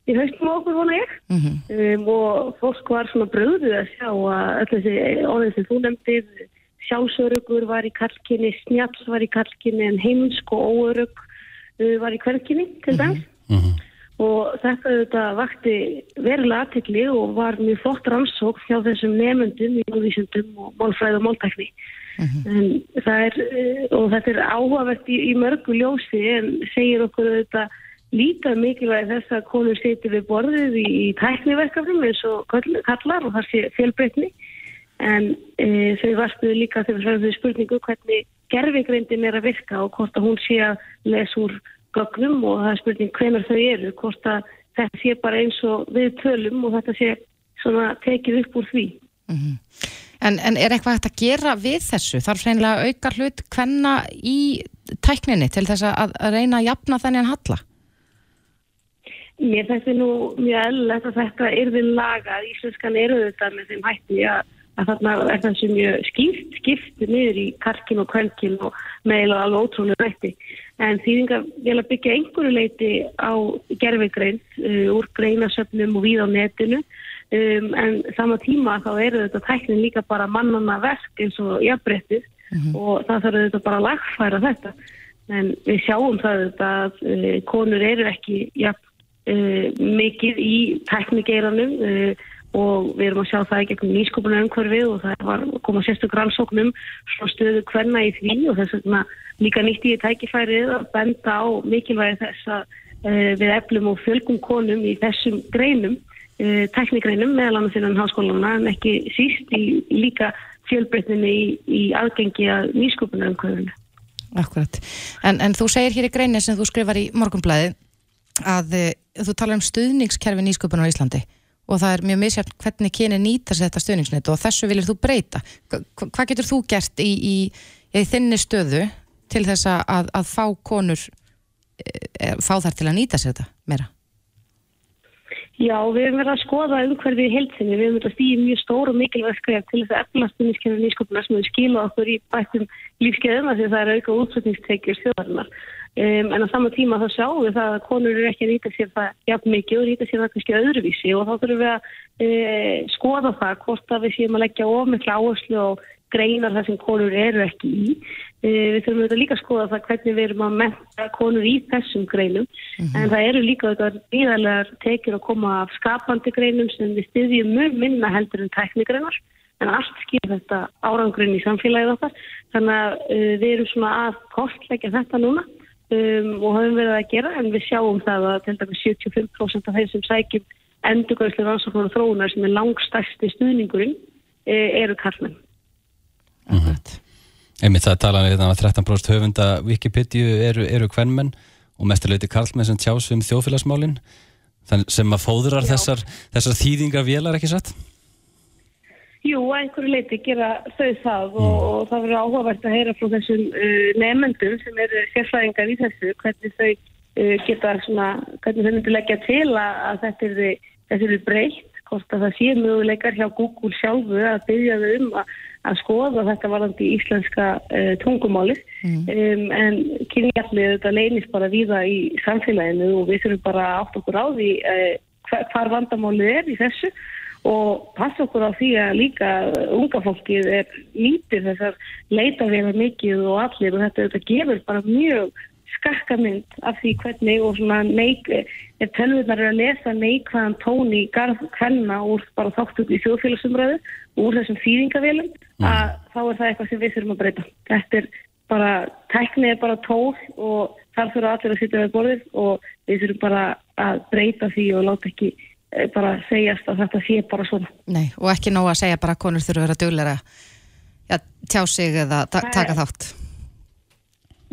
í haustum okkur vona ég. Mm um, og fólk var svona bröðuð að sjá að öll þessi orðin sem þú nefndir sjálfsörugur var í kalkinni, snjáls var í kalkinni en heimsk og óörug uh, var í kverkinni til dæmis. -hmm. og þetta auðvitað vakti verulega aðtekli og var mjög flott rannsók hjá þessum nefnendum í málvísundum og málfræð og máltækni. En það er eh, og þetta er áhugavert í, í mörgu ljósi en segir okkur auðvitað líka mikilvæg þess að konur siti við borðið í, í tækniverkafnum eins og kallar og það sé fjölbreytni en e, þau varstuðu líka þegar svarum spurningu hvernig gerfigreindin er að virka og hvort að hún sé að lesa úr gögnum og það er spurning hvenar þau eru, hvort að þetta sé bara eins og við tölum og þetta sé svona tekið upp úr því. En, en er eitthvað hægt að gera við þessu? Þarf reynilega að auka hlut hvenna í tækninni til þess að, að reyna að jafna þennan halla? Mér er nú mjög eðlilegt að þetta yrði lagað, íslenskan eru þetta með þeim hætti að að þarna er þessi mjög skipt, skipt niður í karkin og kvölkin og meðal alveg ótrúlega rætti. En þýðingar vil að byggja einhverju leiti á gerfegrein uh, úr greinasöfnum og við á netinu um, en sama tíma þá eru þetta tæknin líka bara mannanna verk eins og jafnbrettið og það þarf þetta bara að lagfæra þetta. En við sjáum það að uh, konur eru ekki uh, mikið í tæknigeiranum uh, og við erum að sjá það í gegnum nýskopuna umhverfið og það var að koma sérstök rannsóknum svona stöðu hvenna í því og þess vegna líka nýtt í tækifærið að benda á mikilvægi þess að uh, við eflum og fjölgum konum í þessum greinum, tæknigreinum meðal annars innan háskólana en ekki síst í líka fjölbreytninni í, í aðgengi að nýskopuna umhverfinu. Akkurat. En, en þú segir hér í greinu sem þú skrifar í morgunblæði að þú talar um stuðningskerfi nýsköpunar á Íslandi og það er mjög misjafn hvernig kyni nýta sér þetta stuðningsnet og þessu viljur þú breyta. Hva, hva- hvað getur þú gert í, í, í þinni stöðu til þess að, að, að fá konur e, fá þær til að nýta sér þetta meira? Já, við hefum verið að skoða umhverfið í heilsinni. Við hefum verið að stýja mjög stór og mikilvæg skref til þess að efla stundiskerfið nýskopuna sem við skila okkur í bættum lífskeiðum af því að það er auka útflutningstekjur þjóðarinnar. Um, en á sama tíma þá sjáum við það að konur eru ekki að nýta sér það jafn mikið og nýta sér það kannski öðruvísi og þá þurfum við að e, skoða það hvort að við séum að leggja ofmikla áherslu og greinar það sem konur eru ekki í. E, við þurfum auðvitað líka að skoða það hvernig við erum að menta konur í þessum greinum. En það eru líka auðvitað víðarlegar tekjur að koma af skapandi greinum sem við styðjum mjög minna heldur en tæknigreinar. En allt skilur þetta árangurinn í samfélagið okkar. Þannig að uh, við erum svona að kostleggja þetta núna um, og höfum verið að gera en við sjáum það að til dæmis 75% af þeim sem sækjum endurgæðslu rannsóknar og þróunar sem er langstæsti stuðningurinn uh, eru karlmenn. Akkurat. Einmitt það tala við að 13% höfunda Wikipedia eru, eru kvenmenn og mestarleiti karlmenn sem tjás um þjóðfélagsmálin þann sem að fóðrar þessar, þessar þýðingar vélar ekki satt? Jú, að einhverju leiti gera þau það og, og það verður áhugavert að heyra frá þessum uh, nefnendum sem eru sérfræðingar í þessu, hvernig þau uh, geta svona, hvernig þau myndir leggja til að, að þetta er þessi er breytt, hvort að það sé möguleikar hjá Google sjálfu að byggja þau um að, að skoða þetta varandi í íslenska uh, tungumálið. Um, en kynjaflið þetta leynist bara víða í samfélaginu og við þurfum bara átt okkur á því hvar vandamálið er í þessu og passa okkur á því að líka unga fólkið er nýtir þessar leitavélar mikið og allir og þetta, þetta gefur bara mjög skakkamynd af því hvernig og svona neik, ef tölvurnar eru að lesa neikvæðan tón í garð hvenna úr bara þáttu í þjóðfélagsumræðu úr þessum þýðingavélum að þá er það eitthvað sem við þurfum að breyta. Þetta er bara, tæknið er bara tól og þar þurfa allir að sitja við borðið og við þurfum bara að breyta því og láta ekki bara segjast að þetta sé bara svona. Nei, og ekki nóg að segja bara að konur þurfa að vera dugleira ja, tjá sig eða ta taka þátt.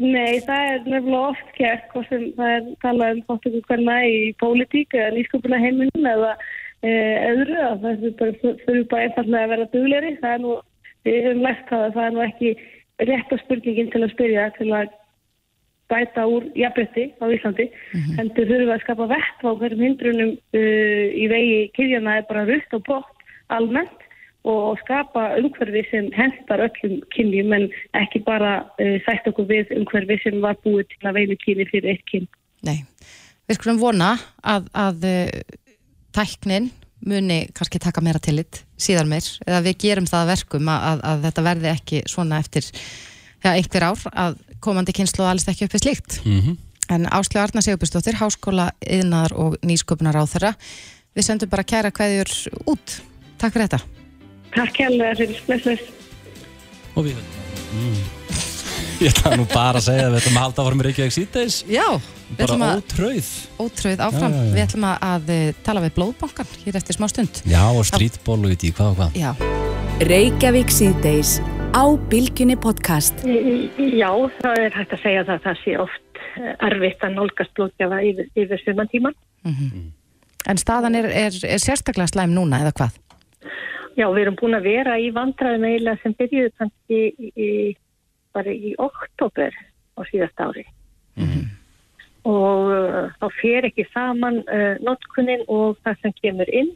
Nei, það er nefnilega oft gert hvort sem það er talað um þáttöku hvernig í pólitík eða nýsköpuna heiminum eða e, öðru að það bara, þurfu bara einfallega að vera dugleiri. Það er nú, við höfum það að það er nú ekki rétta spurningin til að spyrja til að bæta úr jafnbretti á Íslandi. Heldur þurfum við að skapa vett á hverjum hindrunum uh, í vegi kyrjana er bara rutt og brott almennt og skapa umhverfi sem hendar öllum kynjum en ekki bara uh, sætt okkur við umhverfi sem var búið til að veinu kynni fyrir eitt kyn. Nei, við skulum vona að, að uh, tæknin muni kannski taka meira tillit síðan meir, eða við gerum það að verkum að, að, að þetta verði ekki svona eftir ja, einhver ár að komandi kynslu alveg ekki uppi slíkt. Mm En Áslu Arna Sigurbjörnsdóttir, Háskóla, Yðnar og Nýsköpunar á þeirra. Við sendum bara kæra kveðjur út. Takk fyrir þetta. Takk hérlega fyrir blessleis. Og við Ég ætla nú bara að segja að við ætlum að halda áfram í Reykjavík síðdeis Já, bara ótröð ótröð áfram. Já, já, já. Við ætlum að, að eh, tala við blóðbankan hér eftir smá stund. Já, og strítból og veit ég hvað og hvað Já, Reykjavík síðdeis á Bilginni podcast. Já, það er hægt að segja það að það sé oft eh, erfitt að nálgast blóðgjafa yfir, yfir sumantíman. en staðan er, er, er sérstaklega slæm núna eða hvað? Já, við erum búin að vera í vandræðum eiginlega sem byrjuðu kannski í, í, bara í oktober á síðast ári. Og uh, þá fer ekki saman uh, notkunin og það sem kemur inn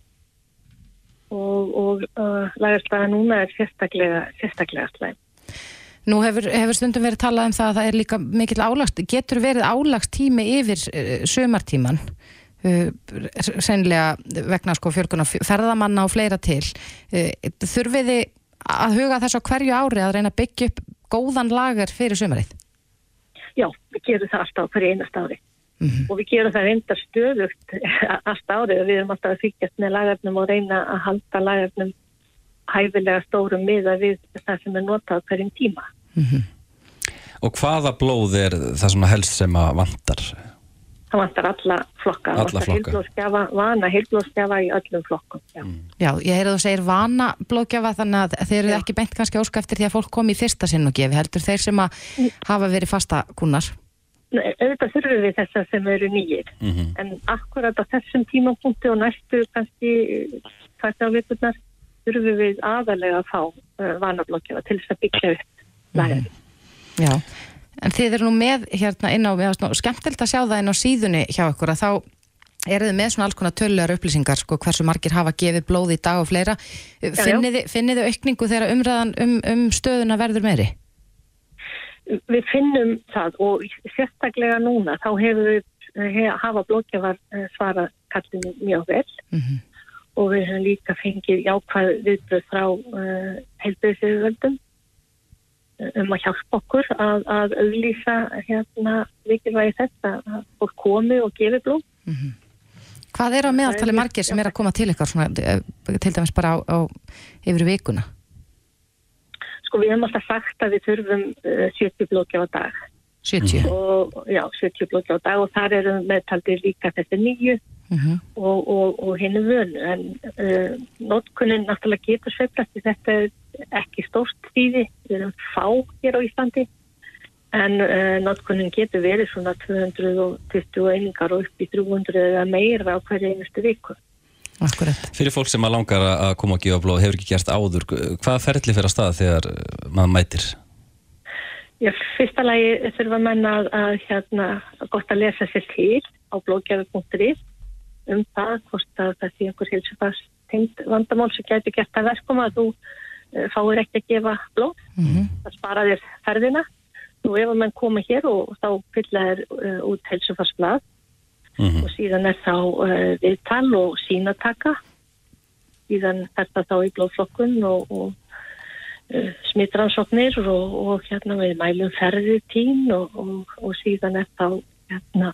og, og uh, lagarstaða núna er sérstaklega, sérstaklega slæm. Nú hefur, hefur stundum verið talað um það að það er líka mikill álagst, getur verið álagst tími yfir uh, sömartíman uh, sennilega vegna sko fjölkunar ferðamanna og fleira til uh, þurfið þið að huga þess á hverju ári að reyna að byggja upp góðan lagar fyrir sömarið? Já, við gerum það alltaf hverju einast ári Mhm. og við gerum það reyndar stöðugt alltaf árið og við erum alltaf að fylgjast með lagarnum og reyna að halda lagarnum hæfilega stórum miða við það sem er notað hverjum tíma. Og hvaða blóð er það svona helst sem að vantar? Það vantar alla flokka, Alla vantar flokka. heilblóðskjafa, vana heilblóðskjafa í öllum flokkum. Já. Já, ég heyrði þú segir vana blóðgjafa þannig að þeir eru ekki beint kannski óska eftir því að fólk komi í fyrsta sinn og gefi heldur þeir sem að hafa verið fasta kunnar. Auðvitað þurfum við þessa sem eru nýjir Mhm. en akkurat á þessum tímapunkti og næstu kannski fætti á vikurnar þurfum við aðalega að fá uh, vanablokkiða til þess að byggja upp lægari. Já, en þið eru nú með hérna inn á, nú skemmtilegt að sjá það inn á síðunni hjá ykkur að þá eru þið með svona alls konar tölulegar upplýsingar sko hversu margir hafa gefið blóð í dag og fleira. Finnið þið aukningu þegar umræðan um, um stöðuna verður meiri? Við finnum það og sérstaklega núna þá hefur við he, hafa blókjafar svara kallinu mjög vel Mhm. og við höfum líka fengið jákvæð viðbröð frá uh, heilbæðisöðuvöldum um að hjálpa okkur að, að auðlýsa hérna mikilvægi þetta að fólk komi og gefi blóð. Hvað er á meðaltali margir sem er að koma til ykkar svona, eh, til dæmis bara á, á yfir vikuna? Sko við hefum alltaf sagt að við þurfum uh, 70 blókjafa dag 70? og já, 70 blókjafa dag og þar erum meðtaldir líka þessi nýju Mhm. og, og, og henni vönu en uh, notkunnin náttúrulega getur sveiflast því þetta er ekki stórt tíði, við erum fá hér á Íslandi en uh, notkunnin getur verið svona 220 einingar og upp í 300 eða meira á hverju einustu viku. Akkurat. Fyrir fólk sem að langar að koma og gefa blóð hefur ekki gert áður, hvaða ferli fyrir að stað þegar maður mætir? Já, fyrsta lagi þurfa menn að, að hérna, gott að lesa sér til á blóðgjafi.is um það, hvort að það sé einhver hilsufars tengd vandamál sem gæti gert að verkum að þú uh, fáir ekki að gefa blóð. Það spara þér ferðina. Nú ef að menn koma hér og þá fylla þér uh, út hilsufarsblad Mhm. og síðan er þá uh, viðtal og sínataka. Síðan er það þá í blóðflokkun og, og uh, smittrannsóknir og, og hérna við mælum ferðið tín og, og, síðan er þá hérna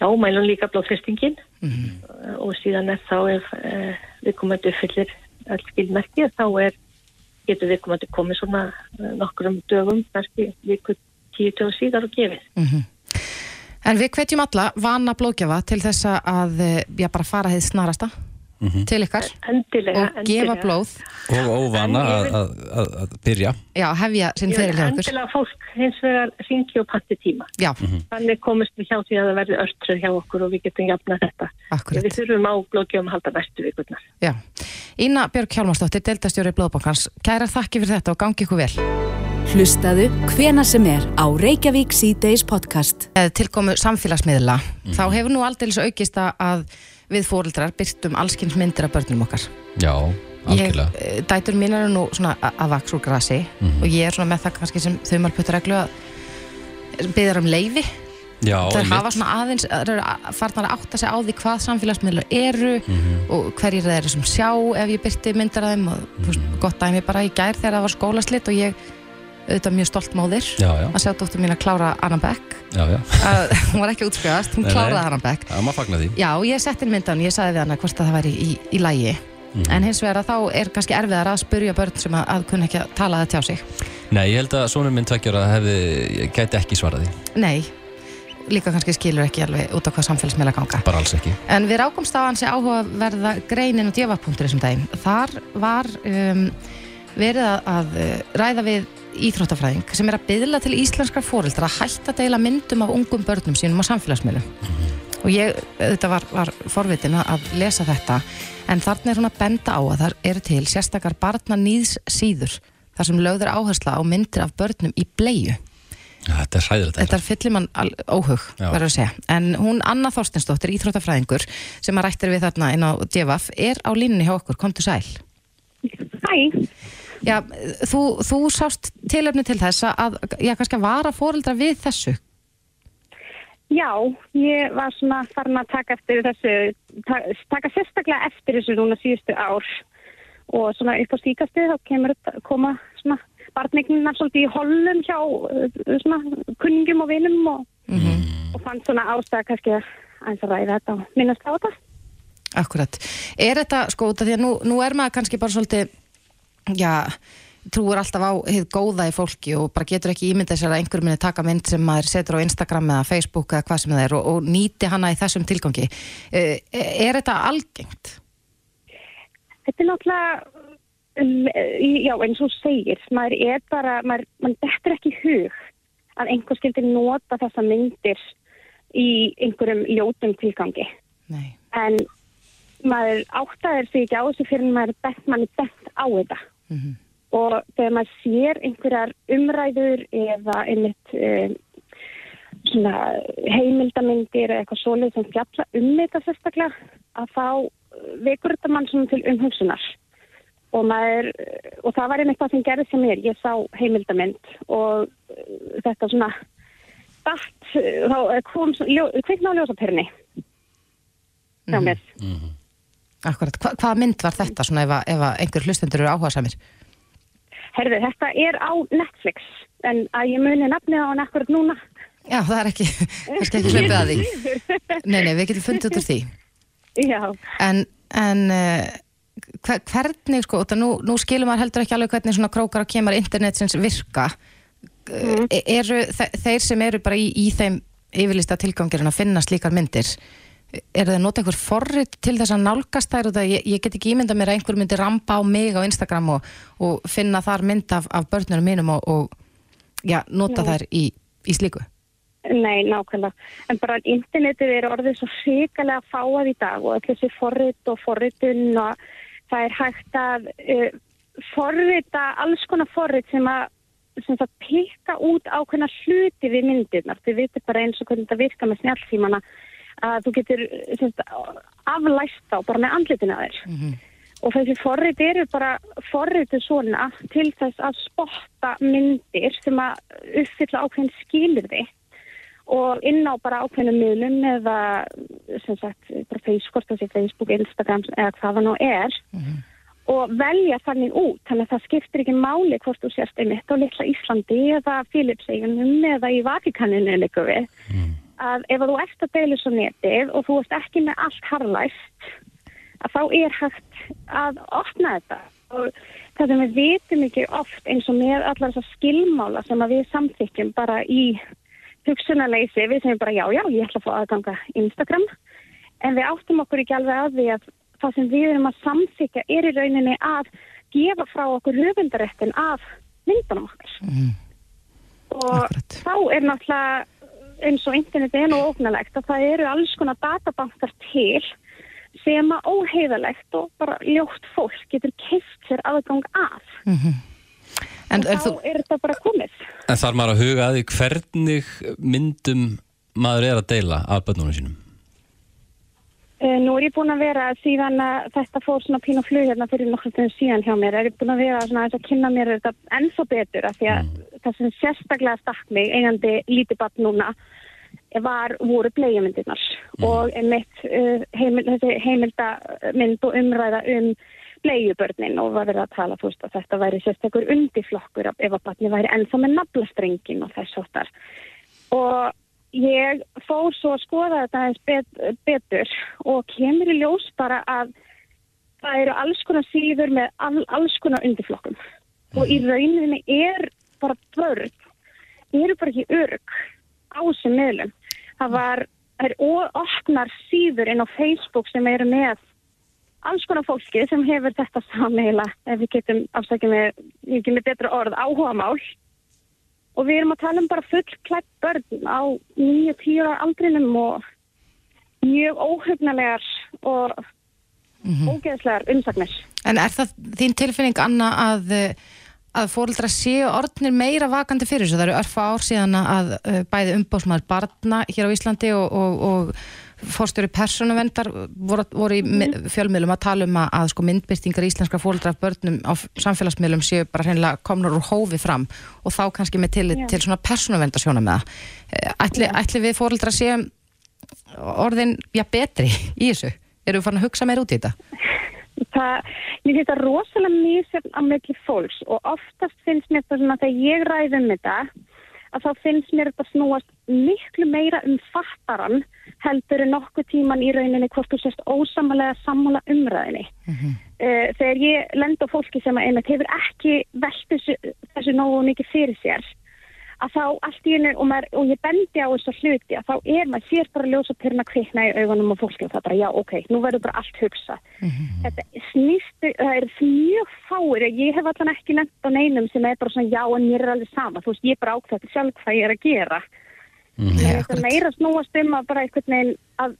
já, mælum líka blóðfestingin uh, og síðan er þá ef uh, við komum að uppfyllir all skilmerki þá er getur við komum að komið svona uh, nokkrum dögum, kannski viku tíu dögum síðar og gefið. En við hvetjum alla vana blóðgjafa til þess að eh, já, bara fara þið snarasta til ykkar Endilega, og gefa endilega. blóð Og óvana að, að, að, byrja. já, hefja sinn Ég vil fyrir hjá ykkur endilega fólk hins vegar syngi og panti tíma. Já, Þannig komist við hjá því að það verði örtröð hjá okkur og við getum jafnað þetta. akkurat Við þurfum á blóðgjöfum að halda næstu vikurnar. Já. Ína Björg Hjálmarsdóttir, deildastjóri Blóðbankans Kæra þakki fyrir þetta og gangi ykkur vel Hlustaðu hvena sem er á Reykjavík C-Days podcast. Eða tilkomu samfélagsmiðla þá hefur nú aldeilis aukist að- við fóreldrar byrtum allskins myndir af börnum okkar Já, ég, algjörlega. eh, dætur mín eru nú svona að vaks úr grasi og ég er svona með það kannski sem þau maður puttur reglu að byggðar um leifi Já, þau einmitt. hafa svona aðeins þær eru farnar að átta sig á því hvað samfélagsmiðlar eru Mhm. og hverjir það eru sem sjá ef ég byrti myndar af þeim og Mhm. gott dæmi bara í gær þegar það var skólaslit og ég auðvitað mjög stolt móðir Já, já, að sjá dóttur mín að klára Anna Beck já, já. hún var ekki útskjöðast, hún Nei, kláraði Anna Beck Það maður fagna því. Já, ég setti inn myndan, ég sagði við hvort að það væri í, í lægi Mhm. en hins vegar að þá er kannski erfiðar að spurja börn sem að, að kunna ekki að tala það tjá sig Nei, ég held að sonur minn tveggjara hefði, gæti ekki svarað því. Nei, líka kannski skilur ekki alveg út á hvað samfélagsmiðla ganga Bara alls ekki. En við rákumst á hansi áhugaverða greinin og djöfapunktur þessum daginn. Þar var um, verið að, að ræða við íþróttafræðing sem er að byðla til íslenskra fóreldra að hætta að deila myndum af ungum börnum sínum á samfélagsmiðlum. Og ég, þetta var, var forvitin að lesa þetta, en þarna er hún að benda á að það eru til sérstakar barna nýðs síður, þar sem lögður áhersla á myndir af börnum í bleiu. Ja, þetta er hræðilegt. Þetta er fyllir mann óhug, verður að segja. En hún Anna Þorstensdóttir, íþróttafræðingur, sem að rættir við þarna inn á DFF, er á línunni hjá okkur, komdu sæl. Hæ, Já, þú, þú sást tilöfni til þess að, já, kannski að vara fóreldra við þessu. já, ég var svona farin að taka eftir þessu, ta taka sérstaklega eftir þessu núna síðustu ár og svona upp á síkastu þá kemur þetta koma svona barnignunar svolítið í hollum hjá uh, svona kunningum og vinum og, og fann svona ástæða kannski að aðeins að ræða þetta og minnast á þetta. Akkurat. Er þetta, sko, því að nú, nú er maður kannski bara svolítið, já, trúur alltaf á hið góða í fólki og bara getur ekki ímyndað sér að einhver minni taka mynd sem maður setur á Instagram eða Facebook eða hvað sem það er og, og nýti hana í þessum tilgangi. Eh, Er þetta algengt? Þetta er náttúrulega, um, já eins og segir, maður er bara, maður, maður dettur ekki hug að einhver skildi nota þessa myndir í einhverjum ljótum tilgangi. Nei. En maður áttaðir sig ekki á þessu fyrir maður er bent, mann er bent á þetta. Og þegar maður sér einhverjar umræður eða einmitt um, svona heimildamindir eða eitthvað svoleið sem fjalla um þetta sérstaklega að þá uh, vekur þetta mann svona til umhugsunar. Og maður, uh, og það var einmitt það sem gerði sem mér, ég sá heimildamind og þetta svona dætt, þá kom ljó, kveikna á ljósapyrni hjá mér. Akkurat. Hva, hvaða mynd var þetta svona ef, ef einhver hlustendur eru áhuga samir? Herðu, þetta er á Netflix en að ég muni nafnið á hann akkurat núna Já, það er ekki, kannski ekki hlaupið að því. Nei, nei, við getum fundið út úr því. Já, En, en uh, hver, hvernig, sko, nú, nú skilum maður heldur ekki alveg hvernig svona krókar og kemur internetsins virka. Mm. Eru þe þeir sem eru bara í, í þeim yfirlista tilgangirinn að finna slíkar myndir, eru þeir nota einhver forrit til þess að nálgast þær og það ég, ég get ekki ímyndað mér að einhver myndi rampa á mig á Instagram og, og finna þar mynd af, af börnunum mínum og, og já, nota Já. þær í, í slíku. nei, nákvæmlega. En bara internetið er orðið svo hrikalega fáað í dag og öll þessi forrit og forritun og það er hægt að uh, forrita alls konar forrit sem að sem það peka út ákveðna hluti við myndirnar. Þið veitir bara eins og hvernig þetta virka með snjálftímana að þú getur sem sagt, aflæst á bara með andlitinu að þér. Og þessi forrit eru bara forritu svona til þess að spotta myndir sem að uppfylla ákveðin skilirði og inn á bara ákveðnum miðlum eða sem sagt bara Facebook, Facebook, Instagram eða hvað það nú er. Og velja þannig út þannig að það skiptir ekki máli hvort þú sérst einmitt á litla Íslandi eða Filipseigunum eða í Vatikaninu líka við að ef þú ert að deila svo netið og þú ert ekki með allt harlæst að þá er hægt að opna þetta. Og það sem við vitum ekki oft eins og með allar þessar skilmála sem að við samþykjum bara í hugsunarleysi, við segjum bara já, já, ég ætla að fá aðganga Instagram. En við áttum okkur ekki alveg að því að það sem við erum að samþykja er í rauninni að gefa frá okkur höfundaréttin af myndunum okkar. Og þá er náttúrulega eins og interneti er nú ógnalegt að það eru alls konar databankar til sem að óheiðalegt og bara ljótt fólk getur keift sér aðgang að. En og er þá þú, er þetta bara komið. En þarf maður að huga að því hvernig myndum maður er að deila af börnunum sínum? Uh, Nú er ég búin að vera síðan að þetta fór svona pín og flug hérna fyrir nokkur síðan hjá mér, er ég búin að vera svona að kynna mér þetta ennþá betur af því að það sem sérstaklega stakk mig eigandi lítið batt núna var, voru bleiðmyndirnar og einmitt uh, heimil, þessi heimildamynd og umræða um bleiðubörnin og var verið að tala veist að þetta væri sérstakur undirflokkur ef að batni væri ennþá með naflastrengin og þess áttar og ég fór svo að skoða þetta aðeins bet, betur og kemur í ljós bara að það eru alls konar síður með all, alls konar undirflokkum. Og í rauninni er bara börn eru bara ekki örg á þessum meðlum það var, það er opnar síður inn á Facebook sem eru með alls konar fólki sem hefur þetta sammeila ef við getum afsækjum með, með betra orð, áhugamál og við erum að tala um bara fullklætt börn á 9-10 ára aldrinum og mjög óhugnalegar og ógeðslegar umsagnir. en er það þín tilfinning, Anna, að, að fóreldra séu orðnir meira vakandi fyrir þessu. Það eru örfa ár síðan að bæði umbóðsmaður barna hér á Íslandi og, og, og fórstjóri persónuvendar voru, voru í mm. fjölmiðlum að tala um að, að sko myndbyrtingar íslenskra fóreldra af börnum á samfélagsmiðlum séu bara hreinlega komnur úr hófi fram og þá kannski með til, Já. til svona persónuvendarsjóna með það. Eh, Ætli, ætli við fóreldra séu orðin, já, betri í þessu? Eru við farin að hugsa meir út í þetta? Það, mér finnst það rosalega mjög á milli fólks og oftast finnst mér það svona þegar ég ræði um þetta að þá finnst mér þetta snúast miklu meira um fattaran heldur en nokkuð tíman í rauninni hvort þú sést ósamalega sammála umræðinni. Mm þegar ég lend á fólki sem einmitt hefur ekki velt þessu, þessu nógu mikið fyrir sér að þá allt í hennu og, maður, og ég bendi á þessu hluti að þá er maður sér bara ljósa pyrna kvikna í augunum og fólki og það bara já ok, nú verður bara allt hugsa þetta snýstu, það er mjög fáir ég hef allan ekki nefnt á neinum sem er bara svona já en mér er alveg sama. Þú veist ég er bara ákveðið sjálf hvað ég er að gera. Nei, þetta akkurat. er meira snúast um að bara einhvern veginn að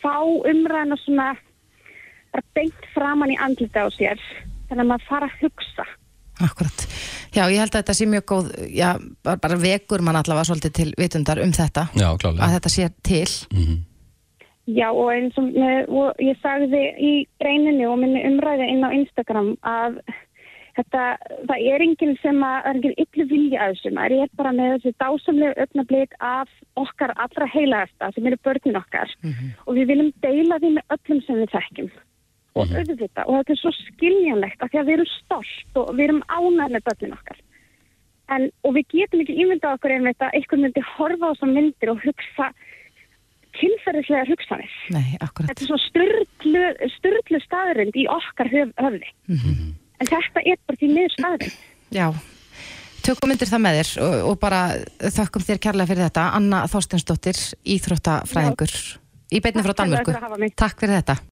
fá umræðina svona bara beint framann í andlita á sér þannig að maður fara að hugsa Akkurat. Já, ég held að þetta sé mjög góð, já, bara, bara vekur mann allavega svolítið til vitundar um þetta, Já, klálega. að þetta sé til. Mhm. Já og eins og, með, og ég sagði í greininu og minni umræði inn á Instagram að þetta, það er enginn sem að, það er enginn yllu vilja að þessu, maður er bara með þessu dásamlegu öfnablík af okkar allra heilagasta sem eru börnin okkar og við viljum deila því með öllum sem við þekkjum og auðvita og þetta er svo skiljanlegt af því að við erum stolt og við erum ánægð með börnin okkar. En, og við getum ekki ímyndað okkur einmitt að einhvern myndi horfa á þessar myndir og hugsa kynferðislega hugsanir. Nei, akkurat. Þetta er svo styrlu staðrind í okkar höf, höfði. En þetta er bara því miður staðrind. Já, tökum myndir það með þér og, og bara þökkum þér kærlega fyrir þetta. Anna Þorstensdóttir, íþróttafræðingur, í beinni frá Danmörku. Takk fyrir þetta.